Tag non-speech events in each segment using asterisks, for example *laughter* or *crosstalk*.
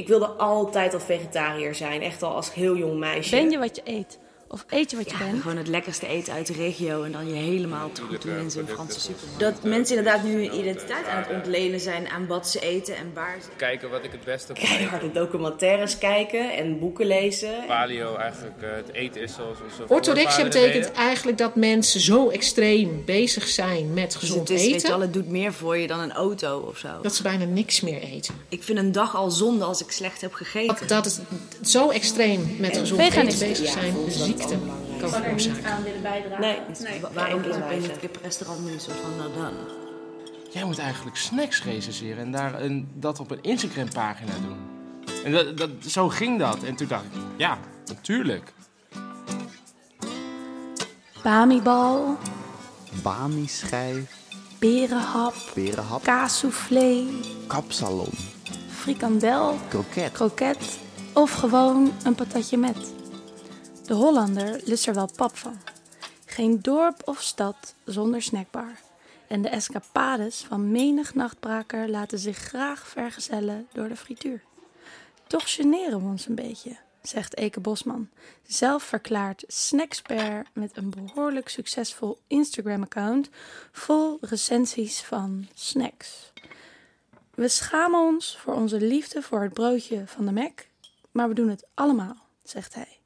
Ik wilde altijd al vegetariër zijn, echt al als heel jong meisje. Ben je wat je eet? Of eet je wat je Ja, bent? gewoon het lekkerste eten uit de regio en dan je helemaal te goed doen in zo'n Franse supermarkt. Dat mensen inderdaad nu hun identiteit aan het ontlenen zijn aan wat ze eten en waar ze... kijken wat ik het beste van Keiharde documentaires kijken en boeken lezen. paleo eigenlijk eh, het eten is zoals onze Orthorexia betekent eigenlijk dat mensen zo extreem bezig zijn met Dus gezond het is, weet je eten, wel, het doet meer voor je dan een auto of zo. dat ze bijna niks meer eten. Ik vind een dag al zonde als ik slecht heb gegeten. Dat, dat het zo extreem met gezond eten bezig zijn, ziekte kan veroorzaken. aan willen bijdragen. Nee, Wa- Waarom is het in het kiprestaurant nu een soort van nou dan? Jij moet eigenlijk snacks recenseren en daar een, dat op een Instagram-pagina doen. En dat, dat, zo ging dat. En toen dacht ik, ja, natuurlijk. Bamibal, Bami-schijf, berenhap, perenhap, kaassoufflé, kapsalon, frikandel, kroket. kroket of gewoon een patatje met. De Hollander lust er wel pap van. Geen dorp of stad zonder snackbar. En de escapades van menig nachtbraker laten zich graag vergezellen door de frituur. Toch generen we ons een beetje, zegt Eke Bosman, zelf verklaard met een behoorlijk succesvol Instagram-account vol recensies van snacks. We schamen ons voor onze liefde voor het broodje van de Mac, maar we doen het allemaal, zegt hij.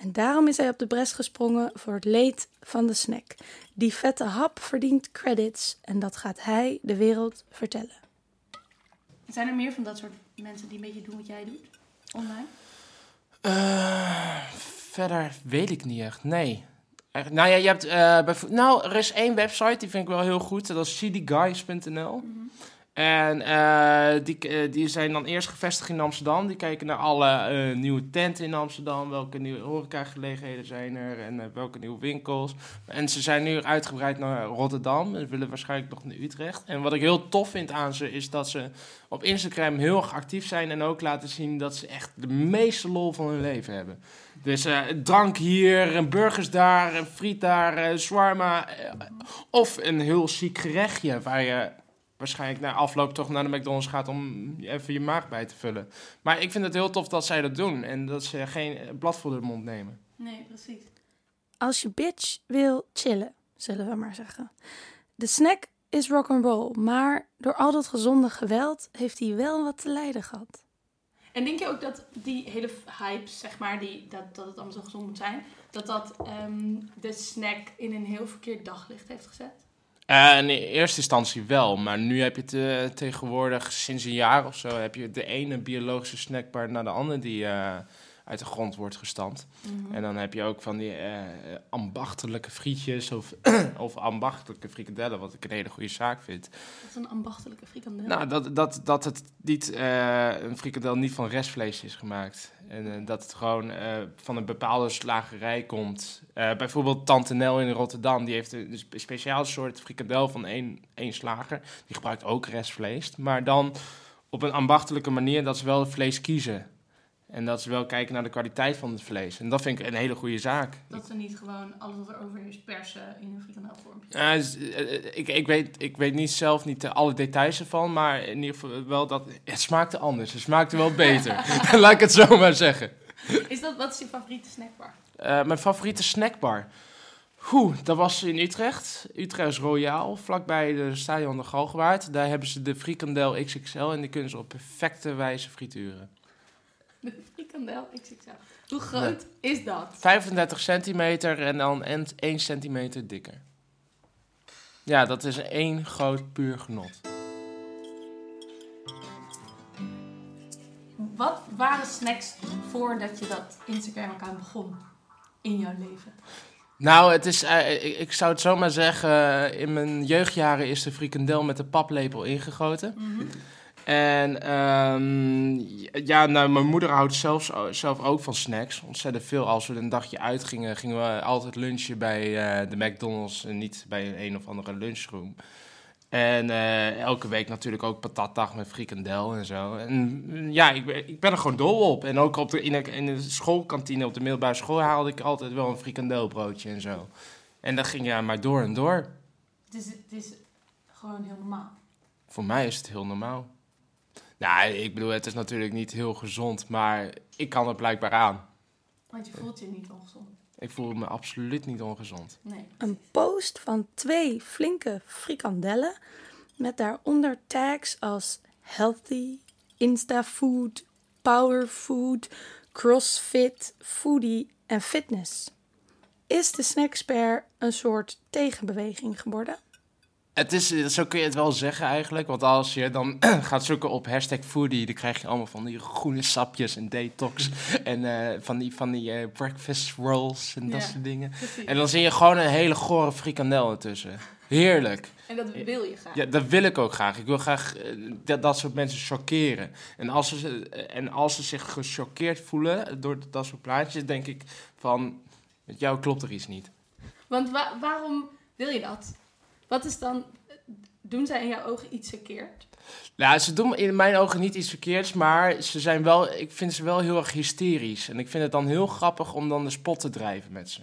En daarom is hij op de bres gesprongen voor het leed van de snack. Die vette hap verdient credits en dat gaat hij de wereld vertellen. Zijn er meer van dat soort mensen die een beetje doen wat jij doet? Online? Eh, verder weet ik niet echt, nee. Echt, nou ja, je hebt eh, nou, er is één website, die vind ik wel heel goed. Dat is cdguys.nl. En eh, die, eh, die zijn dan eerst gevestigd in Amsterdam. Die kijken naar alle eh, nieuwe tenten in Amsterdam. Welke nieuwe horecagelegenheden zijn er en welke nieuwe winkels. En ze zijn nu uitgebreid naar Rotterdam. En willen waarschijnlijk nog naar Utrecht. En wat ik heel tof vind aan ze is dat ze op Instagram heel erg actief zijn. En ook laten zien dat ze echt de meeste lol van hun leven hebben. Dus eh, drank hier, en burgers daar, friet daar, eh, of een heel ziek gerechtje waar je waarschijnlijk na afloop toch naar de McDonald's gaat om even je maag bij te vullen. Maar ik vind het heel tof dat zij dat doen en dat ze geen blad voor de mond nemen. Nee, precies. Als je bitch wil chillen, zullen we maar zeggen. De snack is rock'n'roll, maar door al dat gezonde geweld heeft hij wel wat te lijden gehad. En denk je ook dat die hele hype, zeg maar, die, dat, dat het allemaal zo gezond moet zijn, dat dat ehm, de snack in een heel verkeerd daglicht heeft gezet? Eh, in eerste instantie wel, maar nu heb je het eh, tegenwoordig sinds een jaar of zo heb je de ene biologische snackbar naar de andere die eh, uit de grond wordt gestampt. En dan heb je ook van die eh, ambachtelijke frietjes of, *clears throat* of ambachtelijke frikadellen, wat ik een hele goede zaak vind. Dat is een ambachtelijke frikandel. Nou, dat, dat, dat het niet, eh, een frikadel niet van restvlees is gemaakt. En eh, dat het gewoon eh, van een bepaalde slagerij komt. Eh, bijvoorbeeld Tante Nel in Rotterdam, die heeft een spe- speciaal soort frikadel van één, één slager. Die gebruikt ook restvlees, maar dan op een ambachtelijke manier dat ze wel het vlees kiezen. En dat ze wel kijken naar de kwaliteit van het vlees. En dat vind ik een hele goede zaak. Dat ze niet gewoon alles wat er over is persen in een frikandelvorm. Ja, dus, eh, eh, ik, ik, weet, ik weet niet zelf niet eh, alle details ervan, maar in ieder geval wel dat het smaakte anders. Het smaakte wel beter. *laughs* *laughs* Laat ik het zo maar zeggen. Is dat, wat is je favoriete snackbar? Mijn favoriete snackbar. Oeh, dat was in Utrecht. Utrecht Royaal, vlakbij de stadion de Galgenwaard. Daar hebben ze de frikandel XXL en die kunnen ze op perfecte wijze frituren. De frikandel XXL. Hoe groot is dat? 35 centimeter en dan 1 centimeter dikker. Ja, dat is één groot puur genot. Wat waren snacks voordat je dat Instagram-account begon in jouw leven? Nou, het is, eh, ik, ik zou het zomaar zeggen, eh, in mijn jeugdjaren is de frikandel met de paplepel ingegoten. En ehm, ja, nou, mijn moeder houdt zelfs, zelf ook van snacks. Ontzettend veel. Als we een dagje uitgingen, gingen we altijd lunchen bij eh, de McDonald's en niet bij een, een of andere lunchroom. En eh, elke week natuurlijk ook patatdag met frikandel en zo. En ja, ik ben, ik ben er gewoon dol op. En ook op de, in, de, in de schoolkantine op de middelbare school haalde ik altijd wel een frikandelbroodje en zo. En dat ging ja maar door en door. Het is, het is gewoon heel normaal. Voor mij is het heel normaal. Nou, ik bedoel, het is natuurlijk niet heel gezond, maar ik kan het blijkbaar aan. Want je voelt je niet ongezond. Ik voel me absoluut niet ongezond. Nee. Een post van twee flinke frikandellen met daaronder tags als healthy, instafood, powerfood, crossfit, foodie en fitness. Is de snackspare een soort tegenbeweging geworden? Het is, eh, zo kun je het wel zeggen eigenlijk. Want als je dan *clears throat* gaat zoeken op hashtag foodie, dan krijg je allemaal van die groene sapjes en detox. *laughs* en eh, van die, van die eh, breakfast rolls en dat Ja, soort dingen. Precies. En dan zie je gewoon een hele gore frikandel ertussen. Heerlijk. En dat wil je graag. Ja, dat wil ik ook graag. Ik wil graag dat, dat soort mensen chockeren. En als, ze, ze- en als ze zich gechoqueerd voelen door dat soort plaatjes, denk ik van, met jou klopt er iets niet. Want wa- waarom wil je dat? Wat is dan... Doen zij in jouw ogen iets verkeerd? Nou, ze doen in mijn ogen niet iets verkeerds, maar ze zijn wel, ik vind ze wel heel erg hysterisch. En ik vind het dan heel grappig om dan de spot te drijven met ze.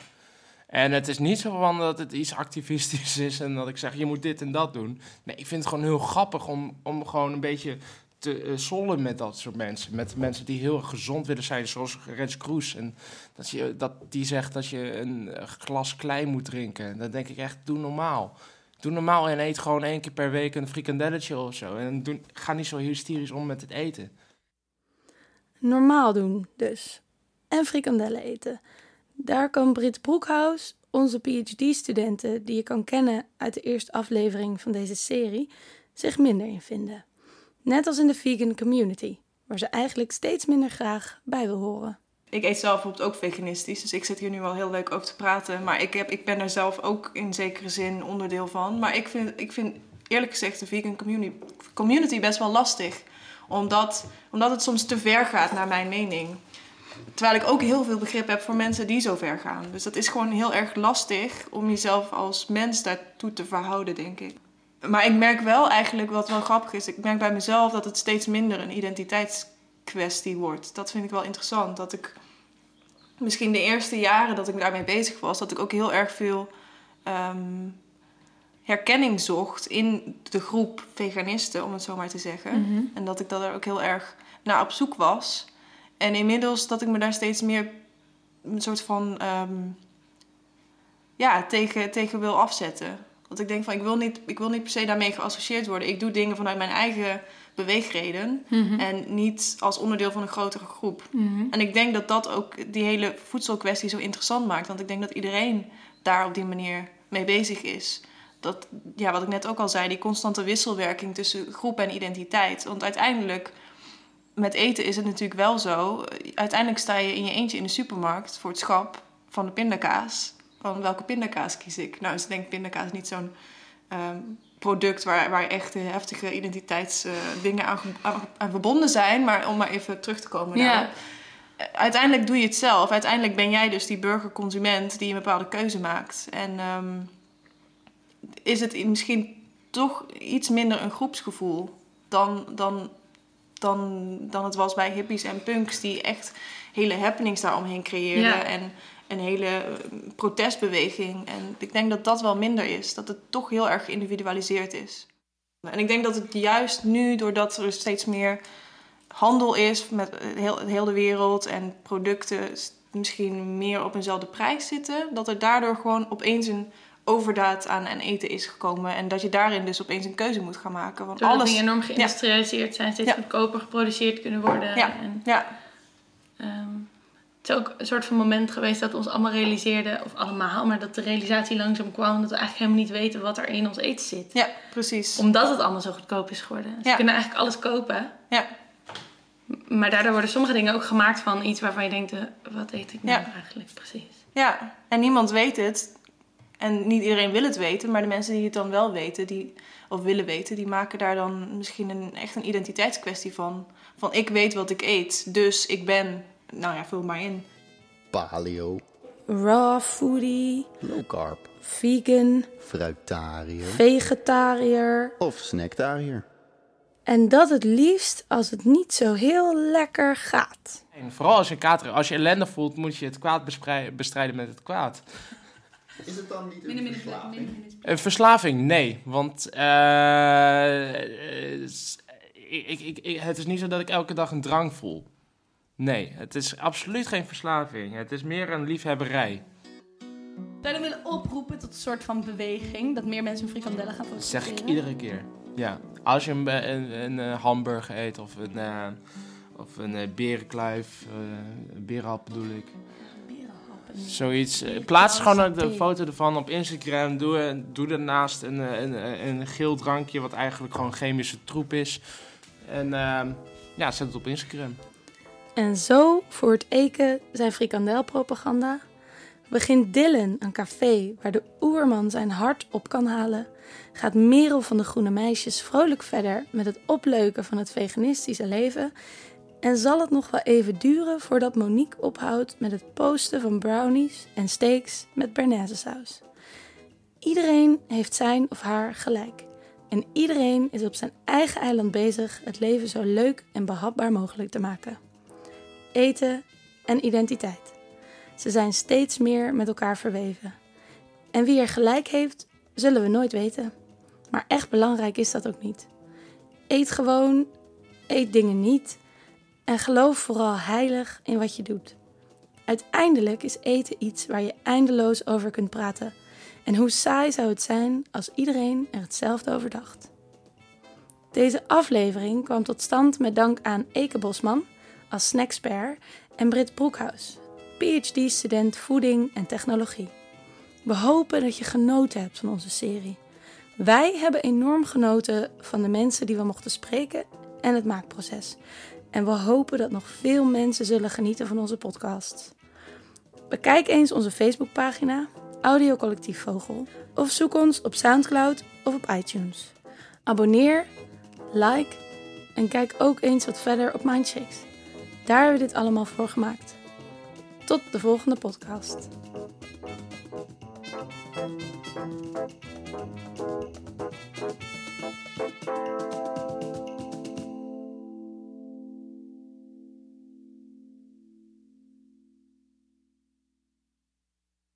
En het is niet zo van dat het iets activistisch *laughs* is en dat ik zeg, je moet dit en dat doen. Nee, ik vind het gewoon heel grappig om, om gewoon een beetje te uh, sollen met dat soort mensen. Met mensen die heel gezond willen zijn, zoals Rens Kroes. En dat, je, dat die zegt dat je een eh, glas klein moet drinken. En dan denk ik echt, doe normaal. Doe normaal en eet gewoon één keer per week een frikandelletje of zo. En doe, ga niet zo hysterisch om met het eten. Normaal doen dus. En frikandellen eten. Daar kan Brit Broekhuis, onze PhD-studenten die je kan kennen uit de eerste aflevering van deze serie, zich minder in vinden. Net als in de vegan community, waar ze eigenlijk steeds minder graag bij wil horen. Ik eet zelf bijvoorbeeld ook veganistisch, dus ik zit hier nu wel heel leuk over te praten. Maar ik, heb, ik ben er zelf ook in zekere zin onderdeel van. Maar ik vind, ik vind eerlijk gezegd de vegan community, best wel lastig. Omdat, omdat het soms te ver gaat, naar mijn mening. Terwijl ik ook heel veel begrip heb voor mensen die zo ver gaan. Dus dat is gewoon heel erg lastig om jezelf als mens daartoe te verhouden, denk ik. Maar ik merk wel eigenlijk, wat wel grappig is, ik merk bij mezelf dat het steeds minder een identiteitskwestie wordt. Dat vind ik wel interessant. Dat ik misschien de eerste jaren dat ik daarmee bezig was, dat ik ook heel erg veel um, herkenning zocht in de groep veganisten, om het zo maar te zeggen. Mhm. En dat ik daar ook heel erg naar op zoek was. En inmiddels dat ik me daar steeds meer een soort van um, ja, tegen, tegen wil afzetten. Want ik denk van ik wil, niet, ik wil niet per se daarmee geassocieerd worden. Ik doe dingen vanuit mijn eigen beweegreden. Mhm. En niet als onderdeel van een grotere groep. Mhm. En ik denk dat dat ook die hele voedselkwestie zo interessant maakt. Want ik denk dat iedereen daar op die manier mee bezig is. Dat, ja, wat ik net ook al zei, die constante wisselwerking tussen groep en identiteit. Want uiteindelijk, met eten is het natuurlijk wel zo. Uiteindelijk sta je in je eentje in de supermarkt voor het schap van de pindakaas. Van welke pindakaas kies ik? Nou, dus denk ik pindakaas niet zo'n um, product waar, waar echt heftige identiteitsdingen aan, aan, aan, verbonden zijn. Maar om maar even terug te komen Ja. naar. Uiteindelijk doe je het zelf. Uiteindelijk ben jij dus die burgerconsument die een bepaalde keuze maakt. En um, is het misschien toch iets minder een groepsgevoel dan, dan, dan, dan het was bij hippies en punks die echt hele happenings daaromheen creëerden. Ja. En een hele eh, protestbeweging. En ik denk dat dat wel minder is. Dat het toch heel erg geïndividualiseerd is. En ik denk dat het juist nu, doordat er steeds meer handel is met heel, heel de wereld en producten misschien meer op eenzelfde prijs zitten, dat er daardoor gewoon opeens een overdaad aan en eten is gekomen. En dat je daarin dus opeens een keuze moet gaan maken. Want Doordat alles. dingen enorm geïndustrialiseerd zijn, steeds Ja. goedkoper geproduceerd kunnen worden. Ja. En, Ja, ehm, het is ook een soort van moment geweest dat we ons allemaal realiseerden, of allemaal, maar dat de realisatie langzaam kwam dat we eigenlijk helemaal niet weten wat er in ons eten zit. ja, precies. Omdat het allemaal zo goedkoop is geworden. Dus we kunnen eigenlijk alles kopen. Ja. Maar daardoor worden sommige dingen ook gemaakt van iets waarvan je denkt, eh, wat eet ik nou eigenlijk precies? Ja, en niemand weet het. En niet iedereen wil het weten, maar de mensen die het dan wel weten, die, of willen weten, die maken daar dan misschien een, echt een identiteitskwestie van. Van ik weet wat ik eet, dus ik ben, nou ja, vul maar in. Paleo, Raw foodie, low carb, vegan, fruitariër vegetariër. of snackariër. En dat het liefst als het niet zo heel lekker gaat. En vooral als je kater, als je ellende voelt, moet je het kwaad bestrijden met het kwaad. Is het dan niet een verslaving? Een verslaving, nee. Want s- ik, ik, ik- het is niet zo dat ik elke dag een drang voel. Nee, het is absoluut geen verslaving. Het is meer een liefhebberij. Zou je dan willen oproepen tot een soort van beweging? Dat meer mensen frikandellen gaan Dat produceren? zeg ik iedere keer. Ja, als je een, een, een, eh, hamburger eet of een, of een eh, berenkluif, eh, een berenhap bedoel ik. Zoiets. eh, Plaats gewoon een foto ervan op Instagram. Doe, eh, doe daarnaast een, eh, een, een, een geel drankje, wat eigenlijk gewoon chemische troep is. En ehm, ja, zet het op Instagram. En zo voert Eke zijn frikandelpropaganda. Begint Dylan een café waar de oerman zijn hart op kan halen. Gaat Merel van de Groene Meisjes vrolijk verder met het opleuken van het veganistische leven. En zal het nog wel even duren voordat Monique ophoudt met het posten van brownies en steaks met Bernaise saus. Iedereen heeft zijn of haar gelijk. En iedereen is op zijn eigen eiland bezig het leven zo leuk en behapbaar mogelijk te maken eten en identiteit. Ze zijn steeds meer met elkaar verweven. En wie er gelijk heeft, zullen we nooit weten. Maar echt belangrijk is dat ook niet. Eet gewoon, eet dingen niet en geloof vooral heilig in wat je doet. Uiteindelijk is eten iets waar je eindeloos over kunt praten. En hoe saai zou het zijn als iedereen er hetzelfde over dacht. Deze aflevering kwam tot stand met dank aan Eke Bosman als snackspert en Britt Broekhuis, PhD-student voeding en technologie. We hopen dat je genoten hebt van onze serie. Wij hebben enorm genoten van de mensen die we mochten spreken en het maakproces. En we hopen dat nog veel mensen zullen genieten van onze podcast. Bekijk eens onze Facebookpagina, Audiocollectief Vogel, of zoek ons op Soundcloud of op iTunes. Abonneer, like en kijk ook eens wat verder op Mindshakes. Daar hebben we dit allemaal voor gemaakt. Tot de volgende podcast.